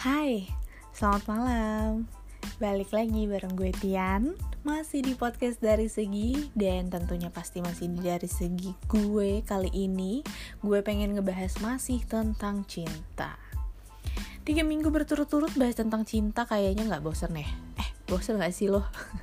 Hai, selamat malam. Balik lagi bareng gue Tian. Masih di podcast dari segi Dan tentunya pasti masih dari segi gue kali ini. Gue pengen ngebahas masih tentang cinta. Tiga minggu berturut-turut bahas tentang cinta kayaknya gak bosen ya. Eh, bosen gak sih lo?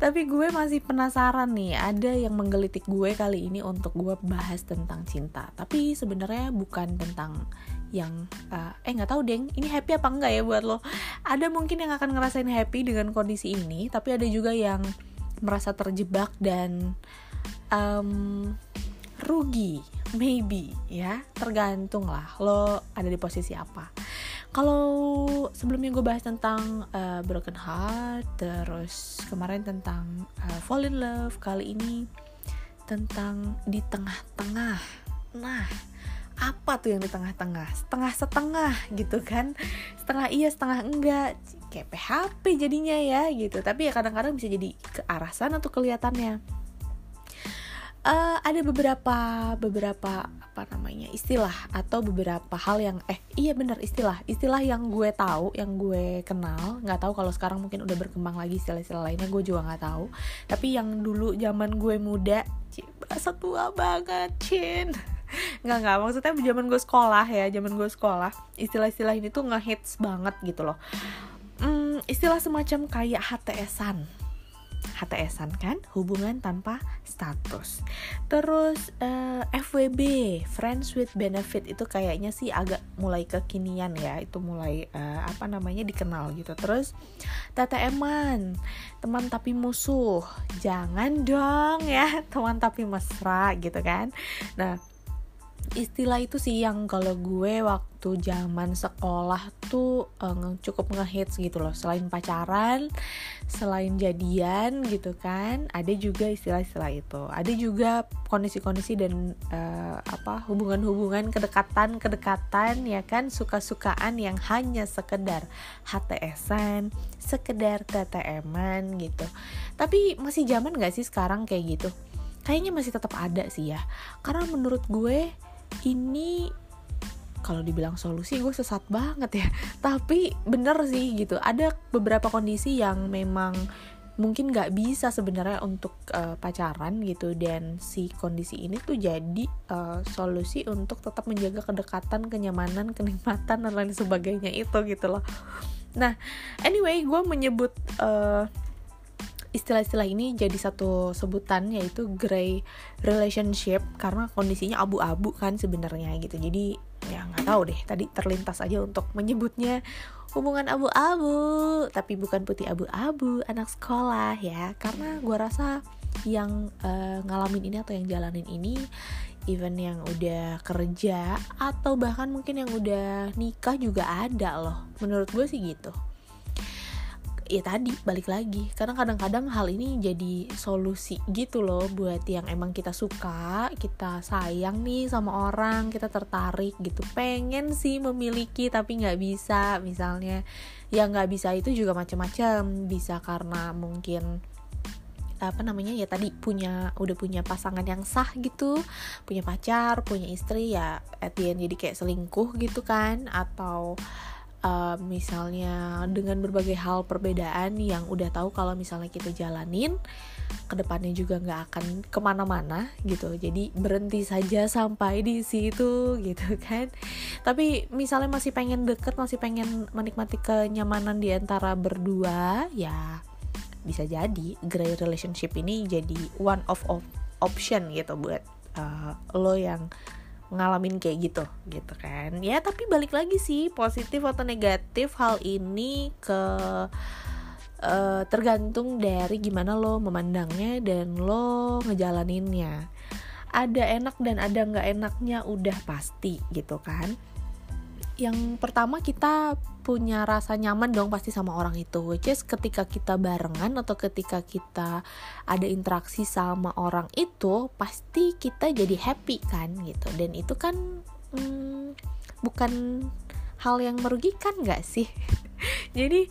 Tapi gue masih penasaran nih, ada yang menggelitik gue kali ini untuk gue bahas tentang cinta. Tapi sebenarnya bukan tentang yang uh, eh nggak tahu deng, ini happy apa enggak ya buat lo? Ada mungkin yang akan ngerasain happy dengan kondisi ini, tapi ada juga yang merasa terjebak dan um, rugi, maybe ya, tergantung lah lo ada di posisi apa kalau sebelumnya gue bahas tentang uh, broken heart terus kemarin tentang uh, fall in love kali ini tentang di tengah-tengah. Nah apa tuh yang di tengah-tengah? Setengah setengah gitu kan? Setengah iya setengah enggak. Kayak PHP jadinya ya gitu. Tapi ya kadang-kadang bisa jadi ke arah sana tuh kelihatannya uh, ada beberapa beberapa apa namanya istilah atau beberapa hal yang eh iya benar istilah. Istilah yang gue tahu yang gue kenal nggak tahu kalau sekarang mungkin udah berkembang lagi istilah-istilah lainnya gue juga nggak tahu. Tapi yang dulu zaman gue muda bahasa tua banget cin. Nggak nggak maksudnya zaman gue sekolah ya zaman gue sekolah istilah-istilah ini tuh ngehits banget gitu loh. Hmm, istilah semacam kayak HTSan HTSan kan? Hubungan tanpa status. Terus uh, eh, FWB friends with benefit itu kayaknya sih agak mulai kekinian ya. Itu mulai uh, apa namanya dikenal gitu. Terus TTM-an teman tapi musuh. Jangan dong ya teman tapi mesra gitu kan. Nah istilah itu sih yang kalau gue waktu zaman sekolah tuh uh, cukup ngehits gitu loh. Selain pacaran selain jadian gitu kan ada juga istilah-istilah itu. Ada juga kondisi-kondisi dan uh, apa hubungan-hubungan kedekatan-kedekatan ya kan? Suka-sukaan yang hanya sekedar HTSan sekedar TTM-an gitu. Tapi masih zaman gak sih sekarang kayak gitu? Kayaknya masih tetap ada sih ya. Karena menurut gue ini kalau dibilang solusi gue sesat banget ya. Tapi bener sih gitu. Ada beberapa kondisi yang memang mungkin nggak bisa sebenarnya untuk uh, pacaran gitu. Dan si kondisi ini tuh jadi uh, solusi untuk tetap menjaga kedekatan kenyamanan kenikmatan dan lain sebagainya itu gitu loh. Nah anyway gue menyebut uh, istilah-istilah ini jadi satu sebutan yaitu gray relationship. Karena kondisinya abu-abu kan sebenarnya gitu. Jadi ya nggak tahu deh. Tadi terlintas aja untuk menyebutnya hubungan abu-abu. Tapi bukan putih abu-abu anak sekolah ya. Karena gue rasa yang uh, ngalamin ini atau yang jalanin ini even yang udah kerja atau bahkan mungkin yang udah nikah juga ada loh. Menurut gue sih gitu ya tadi balik lagi. Karena kadang-kadang hal ini jadi solusi gitu loh buat yang emang kita suka kita sayang nih sama orang kita tertarik gitu. Pengen sih memiliki tapi nggak bisa. Misalnya yang nggak bisa itu juga macam-macam. Bisa karena mungkin apa namanya ya tadi punya udah punya pasangan yang sah gitu. Punya pacar punya istri ya at jadi kayak selingkuh gitu kan. Atau uh, misalnya dengan berbagai hal perbedaan yang udah tahu kalau misalnya kita jalanin ke depannya juga nggak akan ke mana-mana gitu. Jadi berhenti saja sampai di situ gitu kan. Tapi misalnya masih pengen deket masih pengen menikmati kenyamanan di antara berdua ya bisa jadi grey relationship ini jadi one of, of option gitu buat uh, lo yang ngalamin kayak gitu gitu kan. Ya tapi balik lagi sih positif atau negatif hal ini ke uh, tergantung dari gimana lo memandangnya dan lo ngejalaninnya. Ada enak dan ada nggak enaknya udah pasti gitu kan yang pertama kita punya rasa nyaman dong pasti sama orang itu which is ketika kita barengan atau ketika kita ada interaksi sama orang itu pasti kita jadi happy kan gitu. Dan itu kan hmm, bukan hal yang merugikan gak sih? Jadi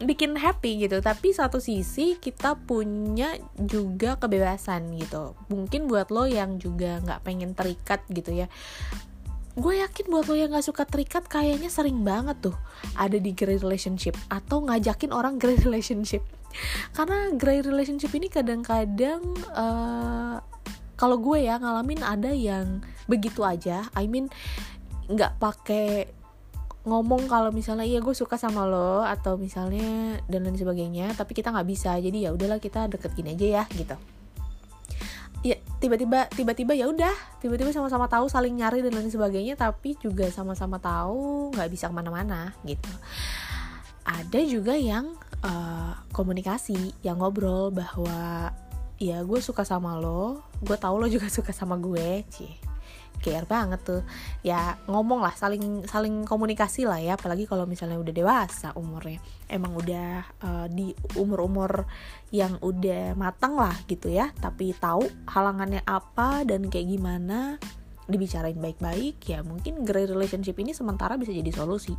bikin happy gitu. Tapi satu sisi kita punya juga kebebasan gitu. Mungkin buat lo yang juga nggak pengen terikat gitu ya gue yakin buat lo yang gak suka terikat kayaknya sering banget tuh ada di great relationship atau ngajakin orang great relationship. Karena great relationship ini kadang-kadang uh, kalau gue ya ngalamin ada yang begitu aja. I mean nggak pakai ngomong kalau misalnya iya gue suka sama lo atau misalnya dan lain sebagainya tapi kita nggak bisa. Jadi ya udahlah kita deket gini aja ya gitu tiba-tiba tiba-tiba ya udah tiba-tiba sama-sama tahu saling nyari dan lain sebagainya tapi juga sama-sama tahu nggak bisa ke mana-mana gitu. Ada juga yang uh, komunikasi yang ngobrol bahwa ya gue suka sama lo gue tahu lo juga suka sama gue cie care banget tuh. Ya ngomong lah saling saling komunikasi lah ya apalagi kalau misalnya udah dewasa umurnya. Emang udah uh, di umur umur yang udah matang lah gitu ya. Tapi tahu halangannya apa dan kayak gimana dibicarain baik-baik ya mungkin great relationship ini sementara bisa jadi solusi.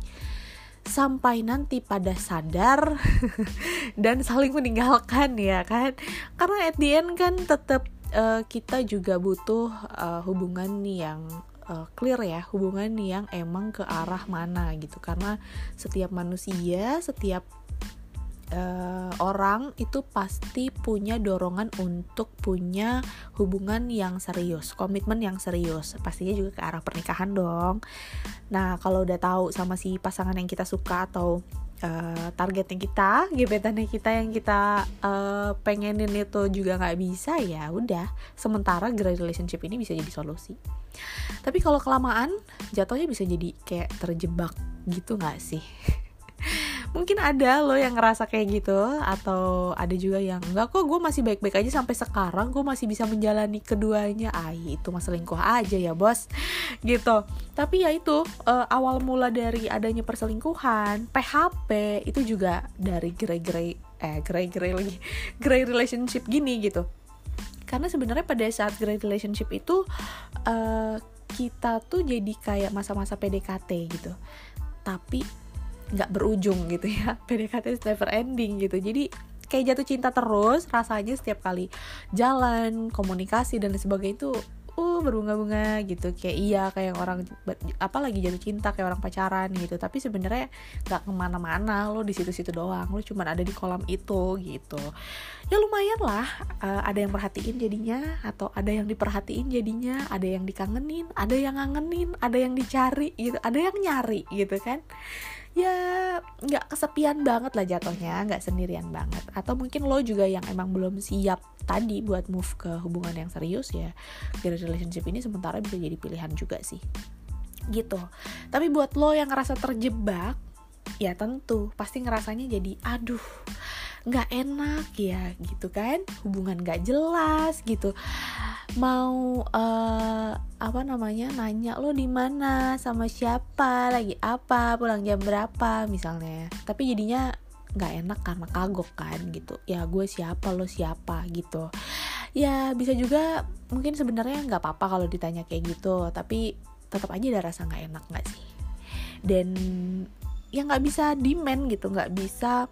Sampai nanti pada sadar dan saling meninggalkan ya kan? Karena at the end kan tetap uh, kita juga butuh uh, hubungan yang uh, clear ya hubungan yang emang ke arah mana gitu karena setiap manusia setiap uh, orang itu pasti punya dorongan untuk punya hubungan yang serius, komitmen yang serius. Pastinya juga ke arah pernikahan dong. Nah, kalau udah tahu sama si pasangan yang kita suka atau uh, targetnya kita, gebetannya kita yang kita uh, pengenin itu juga nggak bisa ya udah. Sementara great relationship ini bisa jadi solusi. Tapi kalau kelamaan, jatuhnya bisa jadi kayak terjebak gitu nggak sih? mungkin ada lo yang ngerasa kayak gitu atau ada juga yang enggak kok gue masih baik-baik aja sampai sekarang? Gue masih bisa menjalani keduanya? Ay itu mas selingkuh aja ya bos. Gitu. Tapi ya itu uh, awal mula dari adanya perselingkuhan PHP itu juga dari grey-grey eh grey-grey lagi grey relationship gini gitu. Karena sebenarnya pada saat grey relationship itu uh, kita tuh jadi kayak masa-masa PDKT gitu. Tapi nggak berujung gitu ya. PDKT is never ending gitu. Jadi kayak jatuh cinta terus rasanya setiap kali jalan komunikasi dan sebagainya itu uh berbunga-bunga gitu. Kayak iya kayak orang apa lagi jatuh cinta kayak orang pacaran gitu. Tapi sebenarnya nggak ke mana-mana lo di situ-situ doang. Lo cuma ada di kolam itu gitu. Ya lumayan lah uh, ada yang perhatiin jadinya atau ada yang diperhatiin jadinya ada yang dikangenin ada yang ngangenin ada yang dicari gitu ada yang nyari gitu kan ya nggak kesepian banget lah jatuhnya nggak sendirian banget. Atau mungkin lo juga yang emang belum siap tadi buat move ke hubungan yang serius ya dari relationship ini sementara bisa jadi pilihan juga sih. Gitu. Tapi buat lo yang ngerasa terjebak ya tentu pasti ngerasanya jadi aduh nggak enak ya gitu kan? Hubungan nggak jelas gitu mau uh, apa namanya nanya lo di mana? Sama siapa? Lagi apa? Pulang jam berapa? misalnya. Tapi jadinya nggak enak karena kagok kan gitu. Ya gue siapa? Lo siapa? gitu. Ya bisa juga mungkin sebenarnya nggak apa-apa kalau ditanya kayak gitu tapi tetap aja ada rasa nggak enak nggak sih? Dan ya nggak bisa demand gitu nggak bisa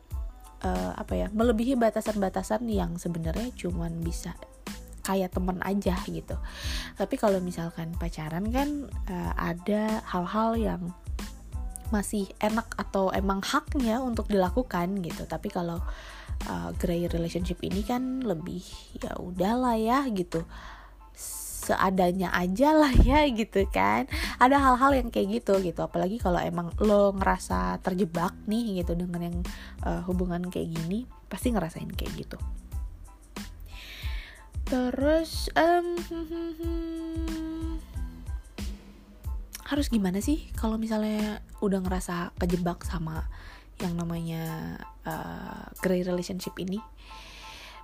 uh, apa ya melebihi batasan-batasan yang sebenarnya cuman bisa kayak temen aja gitu. Tapi kalau misalkan pacaran kan uh, ada hal-hal yang masih enak atau emang haknya untuk dilakukan gitu. Tapi kalau uh, grey relationship ini kan lebih ya udahlah ya gitu. Seadanya aja lah ya gitu kan. Ada hal-hal yang kayak gitu gitu. Apalagi kalau emang lo ngerasa terjebak nih gitu dengan yang uh, hubungan kayak gini pasti ngerasain kayak gitu terus um, harus gimana sih kalau misalnya udah ngerasa kejebak sama yang namanya uh, grey relationship ini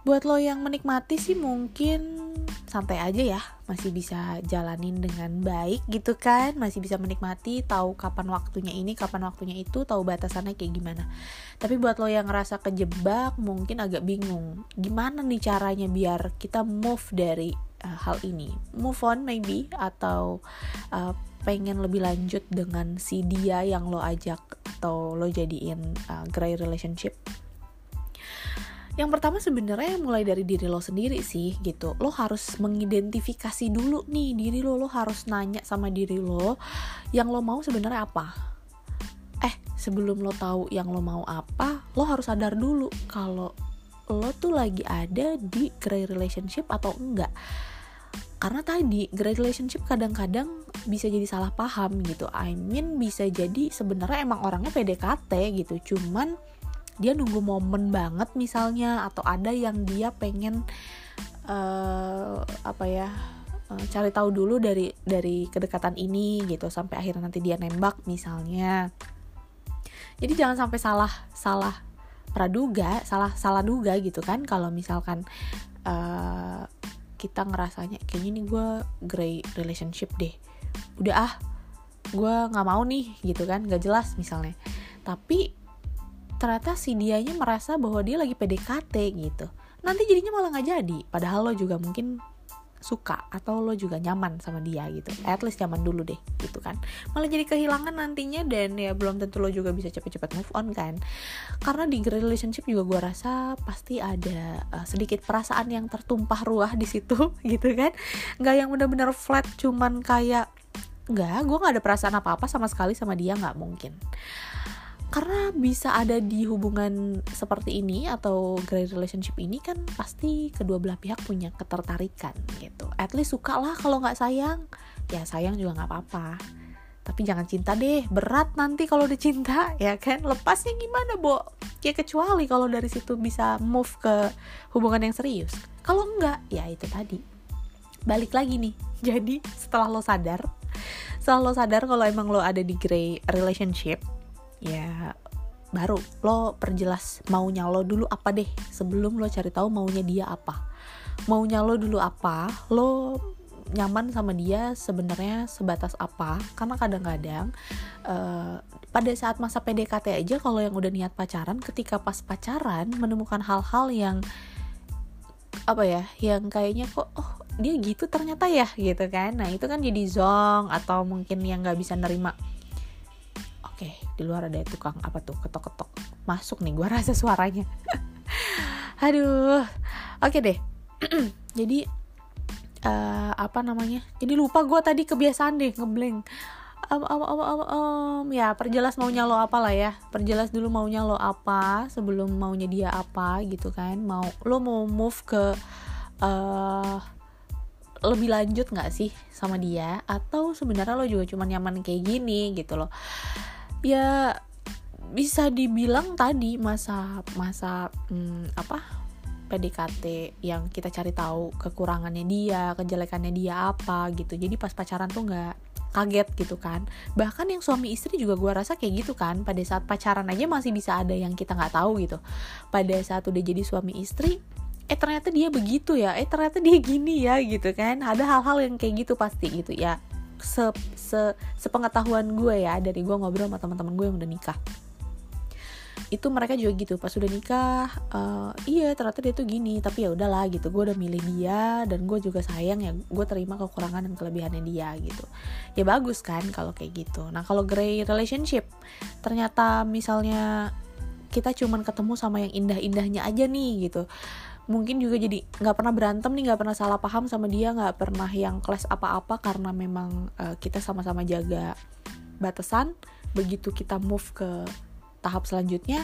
buat lo yang menikmati sih mungkin santai aja ya. Masih bisa jalanin dengan baik gitu kan. Masih bisa menikmati tahu kapan waktunya ini kapan waktunya itu tahu batasannya kayak gimana. Tapi buat lo yang ngerasa kejebak mungkin agak bingung. Gimana nih caranya biar kita move dari uh, hal ini? Move on maybe atau uh, pengen lebih lanjut dengan si dia yang lo ajak atau lo jadiin uh, grey relationship yang pertama sebenarnya mulai dari diri lo sendiri sih gitu. Lo harus mengidentifikasi dulu nih diri lo lo harus nanya sama diri lo yang lo mau sebenarnya apa. Eh sebelum lo tahu yang lo mau apa lo harus sadar dulu kalau lo tuh lagi ada di great relationship atau enggak. Karena tadi great relationship kadang-kadang bisa jadi salah paham gitu. I mean bisa jadi sebenarnya emang orangnya PDKT gitu. Cuman dia nunggu momen banget misalnya atau ada yang dia pengen uh, apa ya uh, cari tahu dulu dari dari kedekatan ini gitu sampai akhirnya nanti dia nembak misalnya. Jadi jangan sampai salah salah praduga salah salah duga gitu kan kalau misalkan uh, kita ngerasanya kayaknya nih gue grey relationship deh. Udah ah gue nggak mau nih gitu kan gak jelas misalnya. Tapi ternyata si dianya merasa bahwa dia lagi PDKT gitu. Nanti jadinya malah nggak jadi. Padahal lo juga mungkin suka atau lo juga nyaman sama dia gitu. At least nyaman dulu deh gitu kan. Malah jadi kehilangan nantinya dan ya belum tentu lo juga bisa cepet-cepet move on kan. Karena di relationship juga gue rasa pasti ada uh, sedikit perasaan yang tertumpah ruah di situ gitu kan. Nggak yang benar-benar flat cuman kayak nggak gue nggak ada perasaan apa-apa sama sekali sama dia nggak mungkin karena bisa ada di hubungan seperti ini atau great relationship ini kan pasti kedua belah pihak punya ketertarikan gitu. At least suka lah kalau nggak sayang. Ya sayang juga nggak apa-apa. Tapi jangan cinta deh. Berat nanti kalau udah cinta ya kan? Lepasnya gimana bo? Ya kecuali kalau dari situ bisa move ke hubungan yang serius. Kalau enggak ya itu tadi. Balik lagi nih. Jadi setelah lo sadar setelah lo sadar kalau emang lo ada di grey relationship ya baru. Lo perjelas maunya lo dulu apa deh? Sebelum lo cari tahu maunya dia apa. Maunya lo dulu apa lo nyaman sama dia sebenarnya sebatas apa? Karena kadang-kadang uh, pada saat masa PDKT aja kalau yang udah niat pacaran ketika pas pacaran menemukan hal-hal yang apa ya yang kayaknya kok oh dia gitu ternyata ya gitu kan. Nah itu kan jadi zong atau mungkin yang nggak bisa nerima Oke, di luar ada tukang apa tuh ketok-ketok. Masuk nih gua rasa suaranya. Aduh. Oke deh. Jadi uh, apa namanya? Jadi lupa gue tadi kebiasaan deh ngeblank. Um, um, um, um, um, ya perjelas maunya lo apa lah ya perjelas dulu maunya lo apa sebelum maunya dia apa gitu kan mau lo mau move ke uh, lebih lanjut nggak sih sama dia atau sebenarnya lo juga cuma nyaman kayak gini gitu loh ya bisa dibilang tadi masa masa hmm, apa PDKT yang kita cari tahu kekurangannya dia, kejelekannya dia apa gitu. Jadi pas pacaran tuh nggak kaget gitu kan. Bahkan yang suami istri juga gue rasa kayak gitu kan. Pada saat pacaran aja masih bisa ada yang kita nggak tahu gitu. Pada saat udah jadi suami istri, eh ternyata dia begitu ya. Eh ternyata dia gini ya gitu kan. Ada hal-hal yang kayak gitu pasti gitu ya se, se sepengetahuan gue ya dari gue ngobrol sama teman-teman gue yang udah nikah. Itu mereka juga gitu pas udah nikah uh, iya ternyata dia tuh gini tapi ya udahlah gitu gue udah milih dia dan gue juga sayang ya gue terima kekurangan dan kelebihannya dia gitu. Ya bagus kan kalau kayak gitu. Nah kalau grey relationship ternyata misalnya kita cuman ketemu sama yang indah-indahnya aja nih gitu mungkin juga jadi nggak pernah berantem nih nggak pernah salah paham sama dia nggak pernah yang kelas apa-apa karena memang uh, kita sama-sama jaga batasan. Begitu kita move ke tahap selanjutnya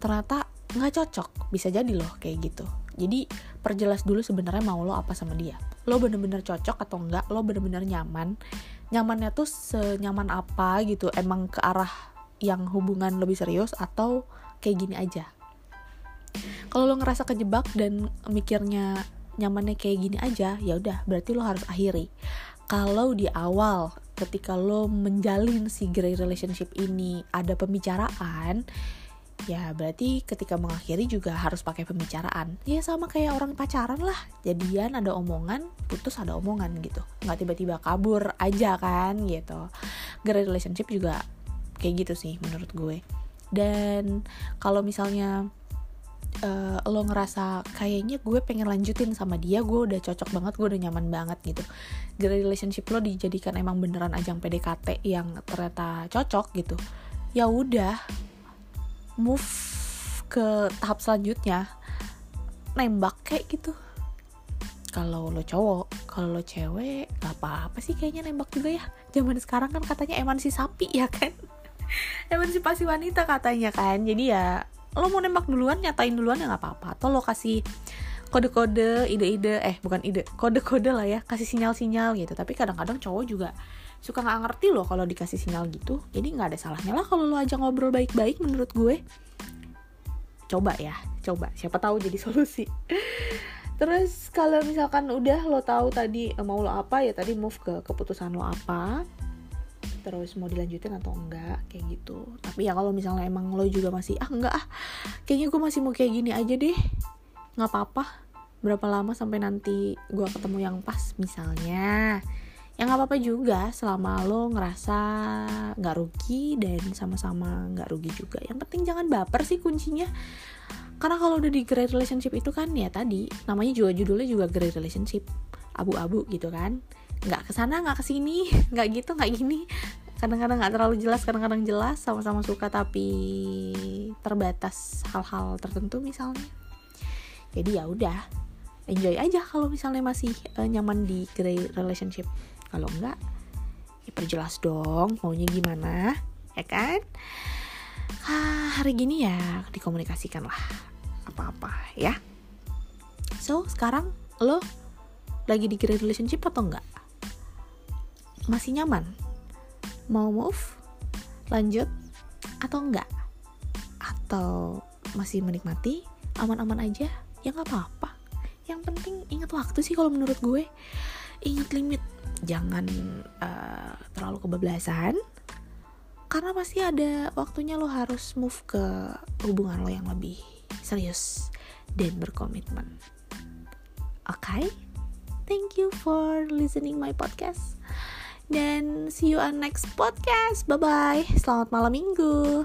ternyata nggak cocok. Bisa jadi loh kayak gitu. Jadi perjelas dulu sebenarnya mau lo apa sama dia. Lo bener-bener cocok atau enggak lo bener-bener nyaman. Nyamannya tuh senyaman apa gitu? Emang ke arah yang hubungan lebih serius atau kayak gini aja kalau lo ngerasa kejebak dan mikirnya nyamannya kayak gini aja ya udah berarti lo harus akhiri. Kalau di awal ketika lo menjalin si grey relationship ini ada pembicaraan ya berarti ketika mengakhiri juga harus pakai pembicaraan. Ya sama kayak orang pacaran lah jadian ada omongan putus ada omongan gitu. Nggak tiba-tiba kabur aja kan gitu. Grey relationship juga kayak gitu sih menurut gue. Dan kalau misalnya uh, lo ngerasa kayaknya gue pengen lanjutin sama dia gue udah cocok banget gue udah nyaman banget gitu. Jadi relationship lo dijadikan emang beneran ajang PDKT yang ternyata cocok gitu. Ya udah move ke tahap selanjutnya nembak kayak gitu. Kalau lo cowok kalau lo cewek gak apa-apa sih kayaknya nembak juga ya. Zaman sekarang kan katanya emansi sapi ya kan. Emansipasi wanita katanya kan. Jadi ya lo mau nembak duluan nyatain duluan ya nggak apa-apa. Atau lo kasih kode-kode ide-ide eh bukan ide kode-kode lah ya kasih sinyal-sinyal gitu. Tapi kadang-kadang cowok juga suka nggak ngerti loh kalau dikasih sinyal gitu. Jadi nggak ada salahnya lah kalau lo aja ngobrol baik-baik menurut gue. Coba ya coba. Siapa tahu jadi solusi. Terus kalau misalkan udah lo tahu tadi mau lo apa ya tadi move ke keputusan lo apa terus mau dilanjutin atau enggak kayak gitu. Tapi ya kalau misalnya emang lo juga masih ah enggak ah kayaknya gue masih mau kayak gini aja deh nggak apa-apa berapa lama sampai nanti gue ketemu yang pas misalnya. Ya nggak apa-apa juga selama lo ngerasa nggak rugi dan sama-sama nggak rugi juga. Yang penting jangan baper sih kuncinya. Karena kalau udah di great relationship itu kan ya tadi namanya juga judulnya juga great relationship abu-abu gitu kan nggak ke sana nggak ke sini nggak gitu nggak gini. Kadang-kadang nggak terlalu jelas kadang-kadang jelas sama-sama suka tapi terbatas hal-hal tertentu misalnya. Jadi ya udah enjoy aja kalau misalnya masih uh, nyaman di relationship. Kalau enggak ya perjelas dong maunya gimana ya kan? Ah, hari gini ya dikomunikasikan lah apa-apa ya. So sekarang lo lagi di relationship atau enggak masih nyaman? Mau move? Lanjut? Atau enggak? Atau masih menikmati? Aman-aman aja? Ya nggak apa-apa. Yang penting ingat waktu sih kalau menurut gue. Ingat limit. Jangan uh, terlalu kebablasan. Karena pasti ada waktunya lo harus move ke hubungan lo yang lebih serius dan berkomitmen. Oke? Okay? thank you for listening my podcast dan see you on next podcast. Bye bye selamat malam minggu